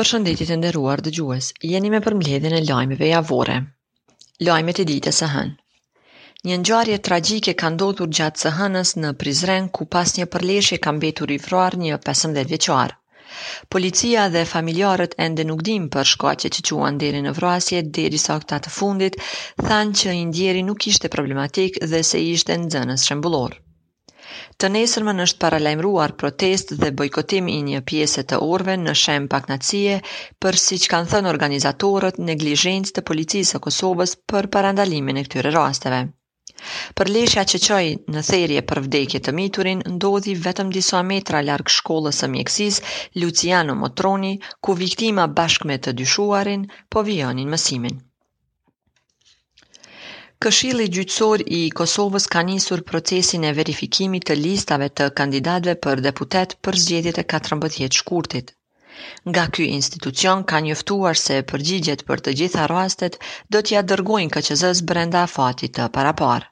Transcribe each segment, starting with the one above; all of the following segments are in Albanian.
Përshëndetje të nderuar dëgjues. Jeni me përmbledhjen e lajmeve javore. Lajmet e ditës së hënë. Një ngjarje tragjike ka ndodhur gjatë së hënës në Prizren, ku pas një përleshje ka mbetur i vrarë një 15 vjeçar. Policia dhe familjarët ende nuk dinë për shkaqet që çuan deri në vrasje, derisa këta të fundit thanë që i ndjeri nuk ishte problematik dhe se ishte nxënës shembullor. Të nesërmën është paralajmëruar protestë dhe bojkotim i një pjese të orëve në shenjë pakënaqësie për siç kanë thënë organizatorët neglizhencë të Policisë së Kosovës për parandalimin e këtyre rasteve. Përleshja që çoi në therje për vdekje të miturin ndodhi vetëm disa metra larg shkollës së mjekësisë Luciano Motroni, ku viktima bashkë me të dyshuarin po vijonin mësimin. Këshilli Gjyqësor i Kosovës ka nisur procesin e verifikimit të listave të kandidatëve për deputetë për zgjedhjet e 14 shkurtit. Nga ky institucion kanë njoftuar se përgjigjet për të gjitha rastet do t'ia dërgojnë KQZ-së brenda afatit të paraparë.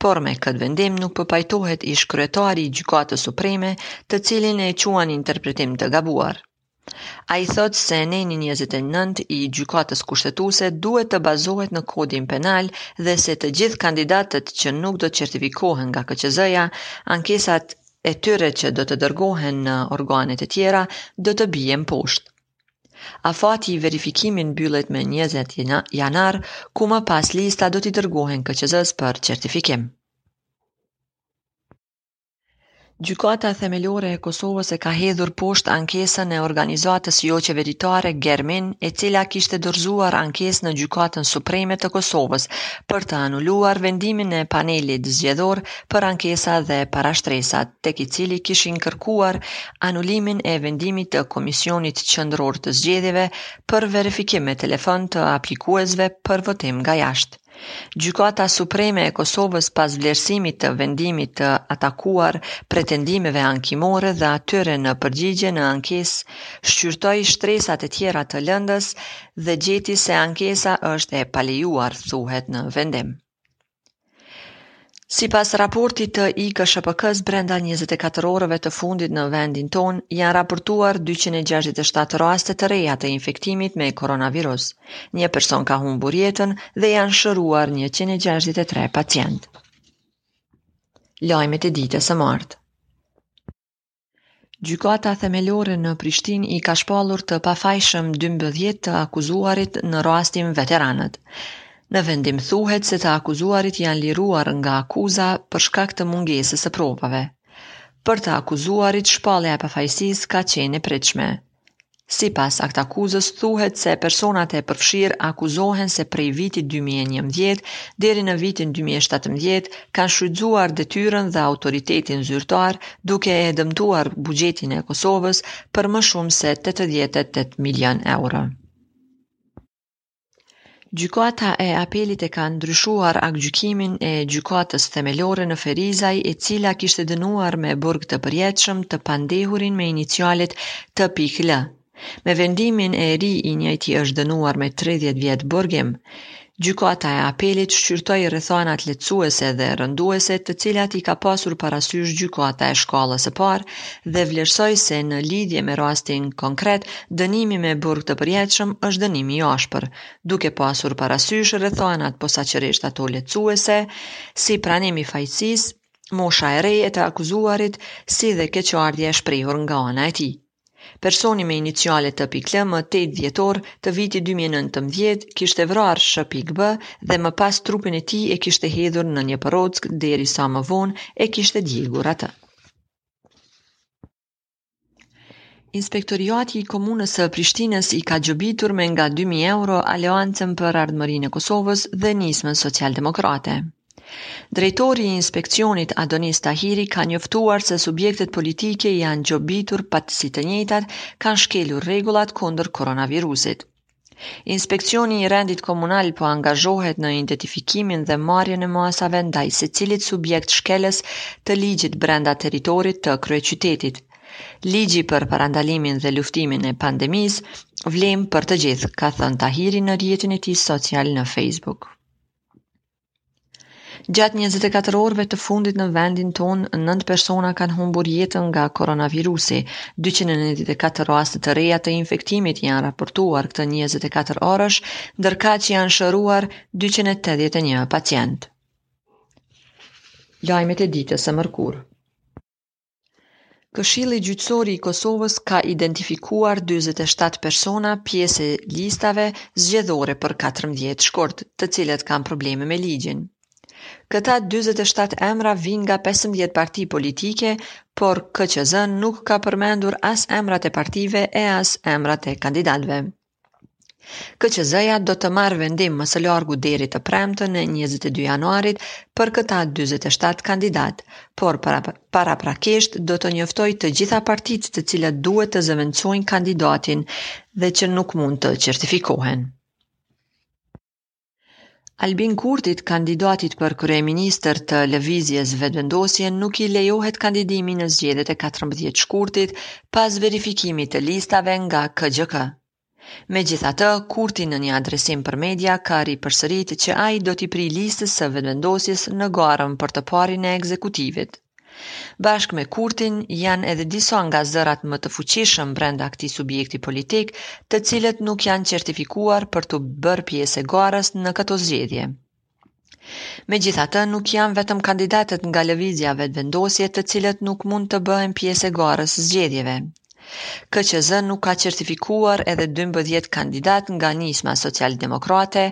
Por me këtë vendim nuk po pajtohet ish-kryetari i Gjykatës Supreme, të cilin e quan interpretim të gabuar. Ai thotë se neni 29 i Gjykatës Kushtetuese duhet të bazohet në Kodin Penal dhe se të gjithë kandidatët që nuk do të certifikohen nga KQZ-ja, ankesat e tyre që do të dërgohen në organet e tjera do të bien poshtë. Afati i verifikimit mbyllet më 20 janar, ku më pas listat do t'i dërgohen KQZ-së për certifikim. Gjykata Themelore e Kosovës e ka hedhur poshtë ankesën e organizatës joqeveritare Germin, e cila kishte dorëzuar ankesë në Gjykatën Supreme të Kosovës për të anuluar vendimin e panelit zgjedhor për ankesa dhe parashtresa, tek i cili kishin kërkuar anulimin e vendimit të Komisionit Qendror të Zgjedhjeve për verifikim me telefon të aplikuesve për votim nga jashtë. Gjykata Supreme e Kosovës pas vlerësimit të vendimit të atakuar pretendimeve ankimore dhe atyre në përgjigje në ankesë shqyrtoi shtresat e tjera të lëndës dhe gjeti se ankesa është e palejuar, thuhet në vendim. Sipas raportit të IKSHPK-së, brenda 24 orëve të fundit në vendin tonë janë raportuar 267 raste të reja të infektimit me koronavirus. Një person ka humbur jetën dhe janë shëruar 163 pacientë. Lajmet e ditës së martë. Gjykata Themelore në Prishtinë i ka shpallur të pafajshëm 12 të akuzuarit në rastin Veteranët. Në vendim thuhet se të akuzuarit janë liruar nga akuza për shkak të mungesës së provave. Për të akuzuarit, shpallja e pafajësisë ka qenë e pritshme. Sipas aktakuzës thuhet se personat e përfshirë akuzohen se prej vitit dy mijë e njëmbëdhjetë deri në vitin dy mijë e shtatëmbëdhjetë kanë shfrytëzuar detyrën dhe autoritetin zyrtar duke e dëmtuar buxhetin e Kosovës për më shumë se tetëdhjetë e tetë milionë euro. Gjykata e Apelit e ka ndryshuar aktgjykimin e Gjykatës Themelore në Ferizaj, e cila kishte dënuar me burg të përjetshëm të pandehurin me inicialet T pikë L. Me vendimin e ri i njëjti është dënuar me 30 vjet burgim. Gjykata e Apelit shqyrtoi rrethanat lehtësuese dhe rënduese të cilat i ka pasur parasysh Gjykata e Shkallës së Parë dhe vlerësoi se në lidhje me rastin konkret Dënimi me burg të përjetshëm është dënim i ashpër, duke pasur parasysh rrethanat posaçërisht ato lehtësuese, si pranimi i fajësisë, mosha e re e të akuzuarit, si dhe keqardhja e shprehur nga ana e tij. Personi me iniciale T pikë L më 8 dhjetor të vitit 2019 kishte vrarë Sh pikë B dhe më pas trupin e tij e kishte hedhur në një përrockë derisa më vonë e kishte djegur atë. Inspektoriati i Komunës së Prishtinës i ka gjobitur me nga 2.000 euro Aleancën për Ardhmërinë e Kosovës dhe Nismën Socialdemokrate. Drejtori i inspekcionit Adonis Tahiri ka njoftuar se subjektet politike janë gjobitur pasi të njëjtat kanë shkelur rregullat kundër koronavirusit. Inspekcioni i Rendit Komunal po angazhohet në identifikimin dhe marrjen e masave ndaj secilit subjekt shkelës të ligjit brenda territorit të kryeqytetit. Ligji për parandalimin dhe luftimin e pandemisë vlen për të gjithë, ka thënë Tahiri në rrjetin e tij social në Facebook. Gjatë 24 orëve të fundit në vendin tonë, 9 persona kanë humbur jetën nga koronavirusi. 294 raste të reja të infektimit janë raportuar këtë 24 orësh, ndërkaq janë shëruar 281 pacientë. Lajmet e ditës së mërkurë. Këshilli Gjyqësor i Kosovës ka identifikuar dyzet e shtatë persona pjesë e listave zgjedhore për katërmbëdhjetë shkurt, të cilët kanë probleme me ligjin. Këta dyzet e shtatë emra vijnë nga pesëmbëdhjetë parti politike, por KQZ nuk ka përmendur as emrat e partive e as emrat e kandidatëve. KQZ-ja do të marrë vendim më së largu deri të premten e 22 janarit për këta 47 kandidatë, por para, paraprakisht do të njoftojë të gjitha partitë të cilat duhet të zëvendësojnë kandidatin dhe që nuk mund të certifikohen. Albin Kurtit, kandidatit për kryeministër të Lëvizjes Vetëvendosje, nuk i lejohet kandidimi në zgjedhjet e 14 shkurtit pas verifikimit të listave nga KGJK. Megjithatë, Kurti në një adresim për media ka ripërsëritur që ai do t'i prijë listës së Vetëvendosjes në garën për të parin e ekzekutivit. Bashkë me Kurtin, janë edhe disa nga zërat më të fuqishëm brenda këtij subjekti politik, të cilët nuk janë certifikuar për t'u bërë pjesë e garës në këto zgjedhje. Megjithatë, nuk janë vetëm kandidatët nga Lëvizja Vetëvendosje të cilët nuk mund të bëhen pjesë e garës së zgjedhjeve, KQZ nuk ka certifikuar edhe dymbëdhjetë kandidatë nga Nisma Socialdemokrate,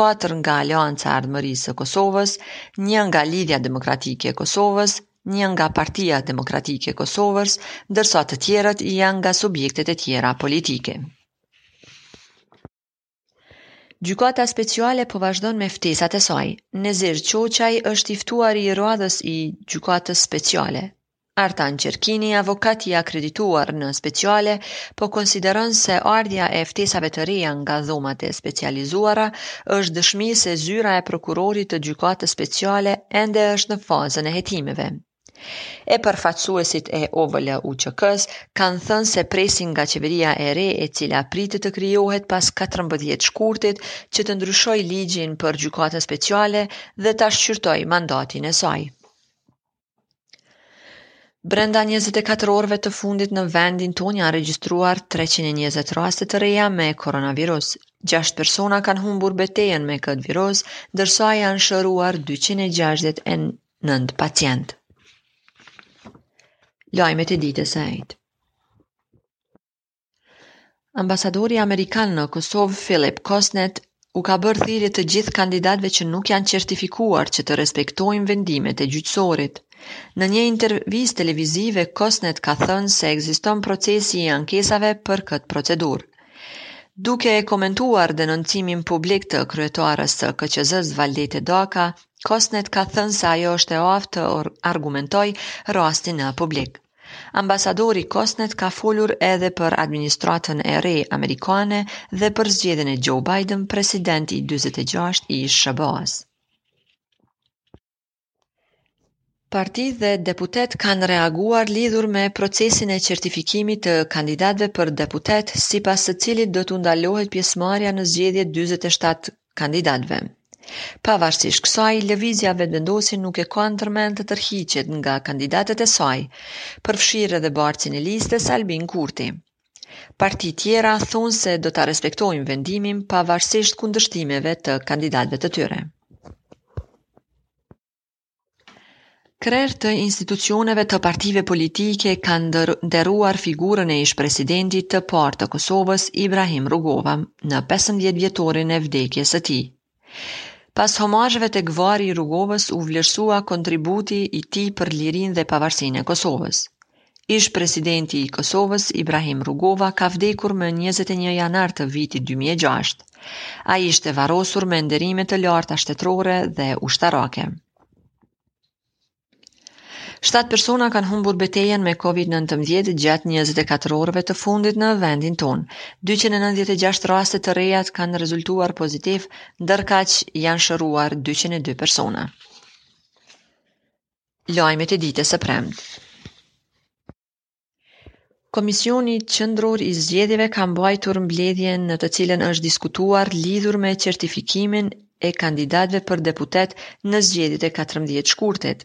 katër nga Aleanca e Ardhmërisë së Kosovës, një nga Lidhja Demokratike e Kosovës, një nga Partia Demokratike e Kosovës, ndërsa të tjerët janë nga subjektet e tjera politike. Gjykata Speciale po vazhdon me ftesat e saj. Nezir Çoçaj është i ftuari i radhës i Gjykatës Speciale. Artan Qerkini, avokat i akredituar në Speciale, po konsideron se ardhja e ftesave të reja nga dhomat e specializuara është dëshmi se zyra e prokurorit të Gjykatës Speciale ende është në fazën e hetimeve. E përfaqësuesit e OVL-UÇK-së kanë thënë se presin nga qeveria e re e cila pritet të krijohet pas katërmbëdhjetë shkurtit që të ndryshojë ligjin për Gjykatën Speciale dhe ta shqyrtojë mandatin e saj. Brenda 24 orëve të fundit në vendin tonë janë regjistruar 320 raste të reja me koronavirus. 6 persona kanë humbur betejën me këtë virus, ndërsa janë shëruar 260 e Nëntë pacientë. Lajmet e ditës së enjte. Ambasadori amerikan në Kosovë, Philip Kosnet, u ka bërë thirrje të gjithë kandidatëve që nuk janë certifikuar që të respektojnë vendimet e gjyqësorit. Në një intervistë televizive, Kosnet ka thënë se ekziston procesi i ankesave për këtë procedurë. Duke e komentuar denoncimin publik të kryetares së KQZ-së Valdete Daka, Kosnett ka thënë se ajo është e aftë të argumentojë rastin në publik. Ambasadori Kosnett ka folur edhe për administratën e re amerikane dhe për zgjedhjen e Joe Biden, president i 46 i SHBA-s. Parti dhe deputetë kanë reaguar lidhur me procesin e certifikimit të kandidatëve për deputetë, sipas së cilit do t'u ndalohet pjesëmarrja në zgjedhje 47 kandidatëve. Pavarësisht kësaj, Lëvizja Vetëvendosje nuk e ka ndërmend të tërhiqet nga kandidatët e saj, përfshirë edhe bartësin e listës Albin Kurti. Partitë tjera thonë se do ta respektojnë vendimin pavarësisht kundërshtimeve të kandidatëve të tyre. Krerë të institucioneve të partive politike kanë nderuar figurën e ish-presidentit të parë të Kosovës, Ibrahim Rugova, në 15 vjetorin e vdekjes së tij. Pas homazheve tek varri i Rugovës u vlerësua kontributi i tij për lirinë dhe pavarësinë e Kosovës. Ish-presidenti i Kosovës, Ibrahim Rugova ka vdekur më njëzet e një janar të vitit dy mijë e gjashtë. Ai ishte varrosur me nderime të larta shtetërore dhe ushtarake. Shtatë persona kanë humbur betejën me COVID-19 gjatë 24 orëve të fundit në vendin tonë. 296 raste të reja kanë rezultuar pozitive, ndërkaq janë shëruar 202 persona. Lajmet e ditës së premte. Komisioni Qendror i Zgjedhjeve ka mbajtur mbledhjen në të cilën është diskutuar lidhur me certifikimin e kandidatëve për deputetë në zgjedhjet e 14 shkurtit.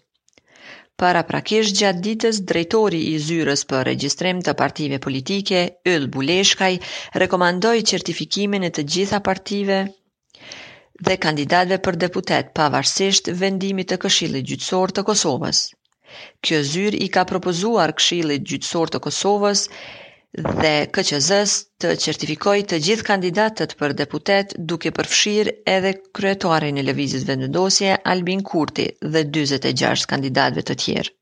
Paraprakisht gjatë ditës, drejtori i zyrës për regjistrim të partive politike, Yll Buleshkaj, rekomandoi certifikimin e të gjitha partive dhe kandidatëve për deputetë pavarësisht vendimit të Këshillit Gjyqësor të Kosovës. Kjo zyrë i ka propozuar Këshillit Gjyqësor të Kosovës dhe KQZ-së të certifikojë të gjithë kandidatët për deputetë duke përfshirë edhe kryetarin e Lëvizjes Vetëvendosje Albin Kurti dhe 46 kandidatëve të tjerë.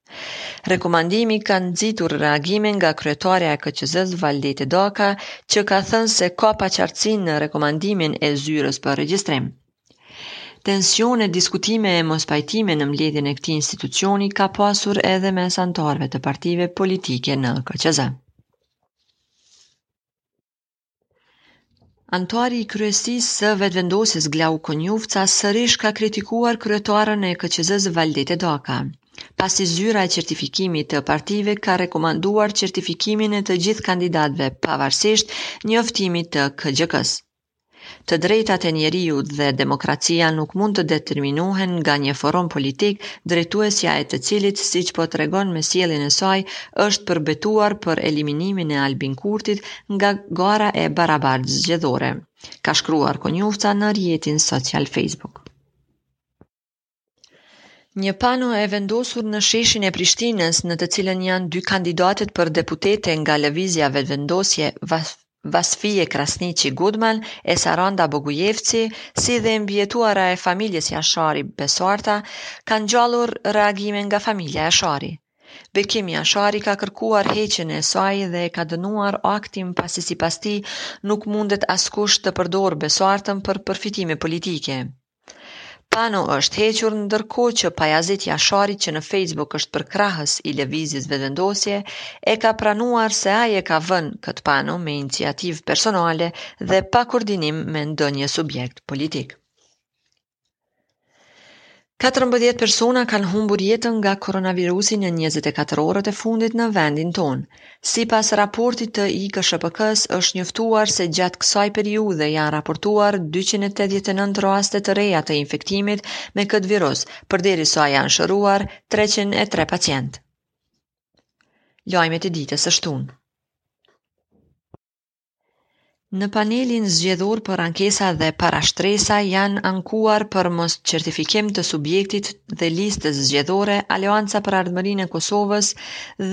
Rekomandimi ka nxitur reagime nga kryetarja e KQZ-së Valdete Daka, që ka thënë se ka paqartësi në rekomandimin e zyrës për regjistrim. Tensione, diskutime e mospajtime në mbledhjen e këtij institucioni ka pasur edhe mes anëtarëve të partive politike në KQZ. Anëtari i kryesisë së Vetëvendosjes Glauk Konjufca sërish ka kritikuar kryetaren e KQZ-së Valdete Daka, pasi zyra e certifikimit të partive ka rekomanduar certifikimin e të gjithë kandidatëve pavarësisht njoftimit të KGJK-së. Të drejtat e njeriut dhe demokracia nuk mund të determinohen nga një forum politik, drejtuesja e të cilit, siç po tregon me sjelljen e saj, është përbetuar për eliminimin e Albin Kurtit nga gara e barabartë zgjedhore, ka shkruar Konjufca në rrjetin social Facebook. Një pano e vendosur në sheshin e Prishtinës, në të cilën janë dy kandidatet për deputete nga Lëvizja Vetëvendosje, Vasfije Krasniqi Gudman e Saranda Bogujevci, si dhe mbijetuara e familjes Jashari Besarta, ka ngjallur reagime nga familja Jashari. Bekim Jashari ka kërkuar heqjen e saj dhe ka dënuar aktin pasi sipas tij nuk mundet askush të përdorë Besartën për përfitime politike. Pano është hequr ndërkohë që Pajazit Jashari që në Facebook është përkrahës i lëvizjes Vetëvendosje, e ka pranuar se ai e ka vënë këtë pano me iniciativë personale dhe pa koordinim me ndonjë subjekt politik. 14 persona kanë humbur jetën nga koronavirusi në 24 orët e fundit në vendin tonë. Sipas raportit të IKSHPK-së, është njoftuar se gjatë kësaj periudhe janë raportuar dyqind e tetëdhjetë e nëntë raste të reja të infektimit me këtë virus, përderisa janë shëruar treqind e tre pacientë. Lajmet e ditës së shtunë. Në panelin zgjedhor për ankesa dhe parashtresa janë ankuar për moscertifikim të subjektit dhe listës zgjedhore Aleanca për Ardhmërinë e Kosovës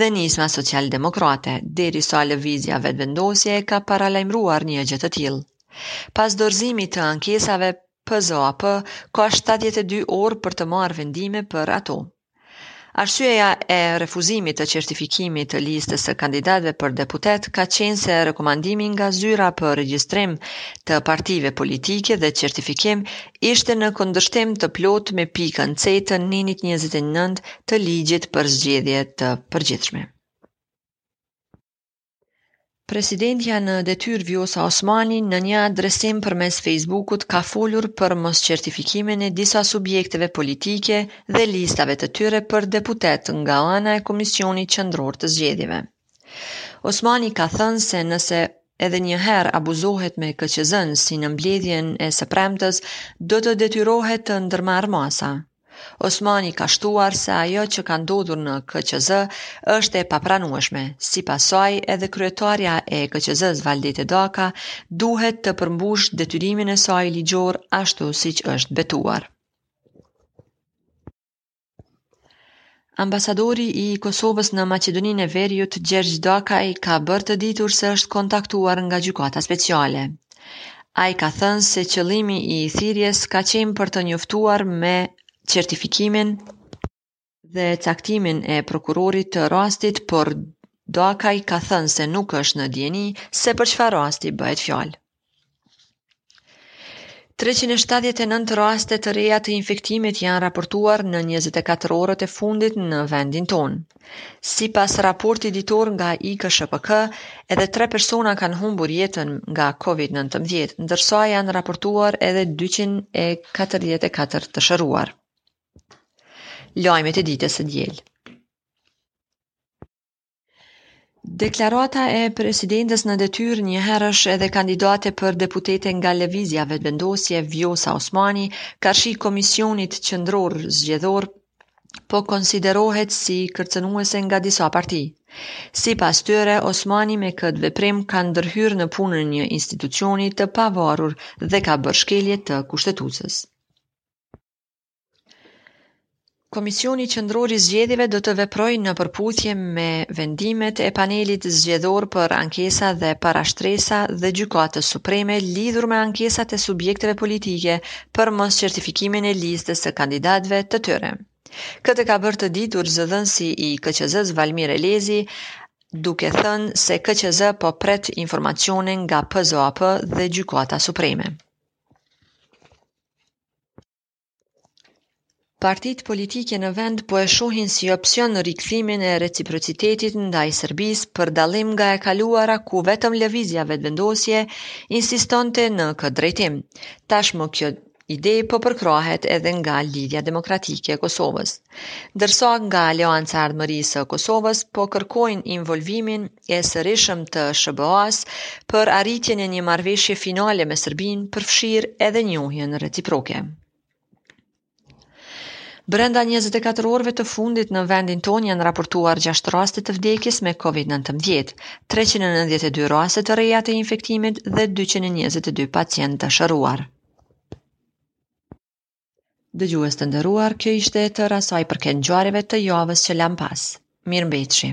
dhe Nisma Socialdemokrate, derisa lëvizja vetëvendosje e ka paralajmëruar një gjë të tillë. Pas dorëzimit të ankesave, PZAP ka 72 orë për të marrë vendime për ato. Arsyeja e refuzimit të certifikimit të listës së kandidatëve për deputetë ka qenë se rekomandimi nga zyra për regjistrim të partive politike dhe certifikim ishte në kundërshtim të plotë me pikën C të nenit 29 të Ligjit për Zgjedhje të Përgjithshme. Presidentja në detyrë Vjosa Osmani në një adresim përmes Facebookut ka folur për moscertifikimin e disa subjekteve politike dhe listave të tyre për deputetë nga ana e Komisionit Qendror të Zgjedhjeve. Osmani ka thënë se nëse edhe një herë abuzohet me KQZ-në si në mbledhjen e së premtës, do të detyrohet të ndërmarrë masa. Osmani ka shtuar se ajo që ka ndodhur në KQZ është e papranueshme. Sipas saj, edhe kryetarja e KQZ-së Valdete Daka duhet të përmbushë detyrimin e saj ligjor ashtu siç është betuar. Ambasadori i Kosovës në Maqedoninë e Veriut, Gjergj Dedaj, ka bërë të ditur se është kontaktuar nga Gjykata Speciale. Ai ka thënë se qëllimi i thirrjes ka qenë për ta njoftuar me certifikimin dhe caktimin e prokurorit të rastit, por Dedaj ka thënë se nuk është në dijeni se për çfarë rasti bëhet fjalë. 379 raste të reja të infektimit janë raportuar në 24 orët e fundit në vendin tonë. Sipas raportit ditor nga IKSHPK, edhe tre persona kanë humbur jetën nga COVID-19, ndërsa janë raportuar edhe 244 të shëruar. Lajmet e ditës së diel. Deklarata e presidentes në detyrë njëherësh edhe kandidate për deputete nga Lëvizja Vetëvendosje Vjosa Osmani karshi Komisionit Qendror Zgjedhor po konsiderohet si kërcënuese nga disa parti. Sipas tyre, Osmani me këtë veprim ka ndërhyrë në punën e një institucioni të pavarur dhe ka bërë shkelje të Kushtetutës. Komisioni Qendror i Zgjedhjeve do të veprojë në përputhje me vendimet e panelit zgjedhor për ankesa dhe parashtresa dhe Gjykatës Supreme lidhur me ankesat e subjekteve politike për moscertifikimin e listës së kandidatëve të tyre. Këtë ka bërë të ditur zëdhënësi i KQZ-s Valmir Elezi, duke thënë se KQZ po pret informacione nga PZAP dhe Gjykata Supreme. Partitë politike në vend po e shohin si opsion rikthimin e reciprocitetit ndaj Serbisë për dallim nga e kaluara ku vetëm lëvizja vetëvendosje insistonte në këtë drejtim. Tashmë kjo ide po përkrahet edhe nga Lidhja Demokratike e Kosovës. Ndërsa nga Aleanca e Ardhmërisë së Kosovës po kërkojnë involvimin e sërishëm të SHBA-së për arritjen e një marrëveshje finale me Serbinë, përfshirë edhe njohjen reciproke. Brenda 24 orëve të fundit në vendin tonë janë raportuar 6 raste të vdekjes me COVID-19, 392 raste të reja të infektimit dhe 222 pacientë të shëruar. Dëgjues të nderuar, kjo ishte e tëra sa i përket ngjarjeve të javës që lamë pas. Mirëmbetshi.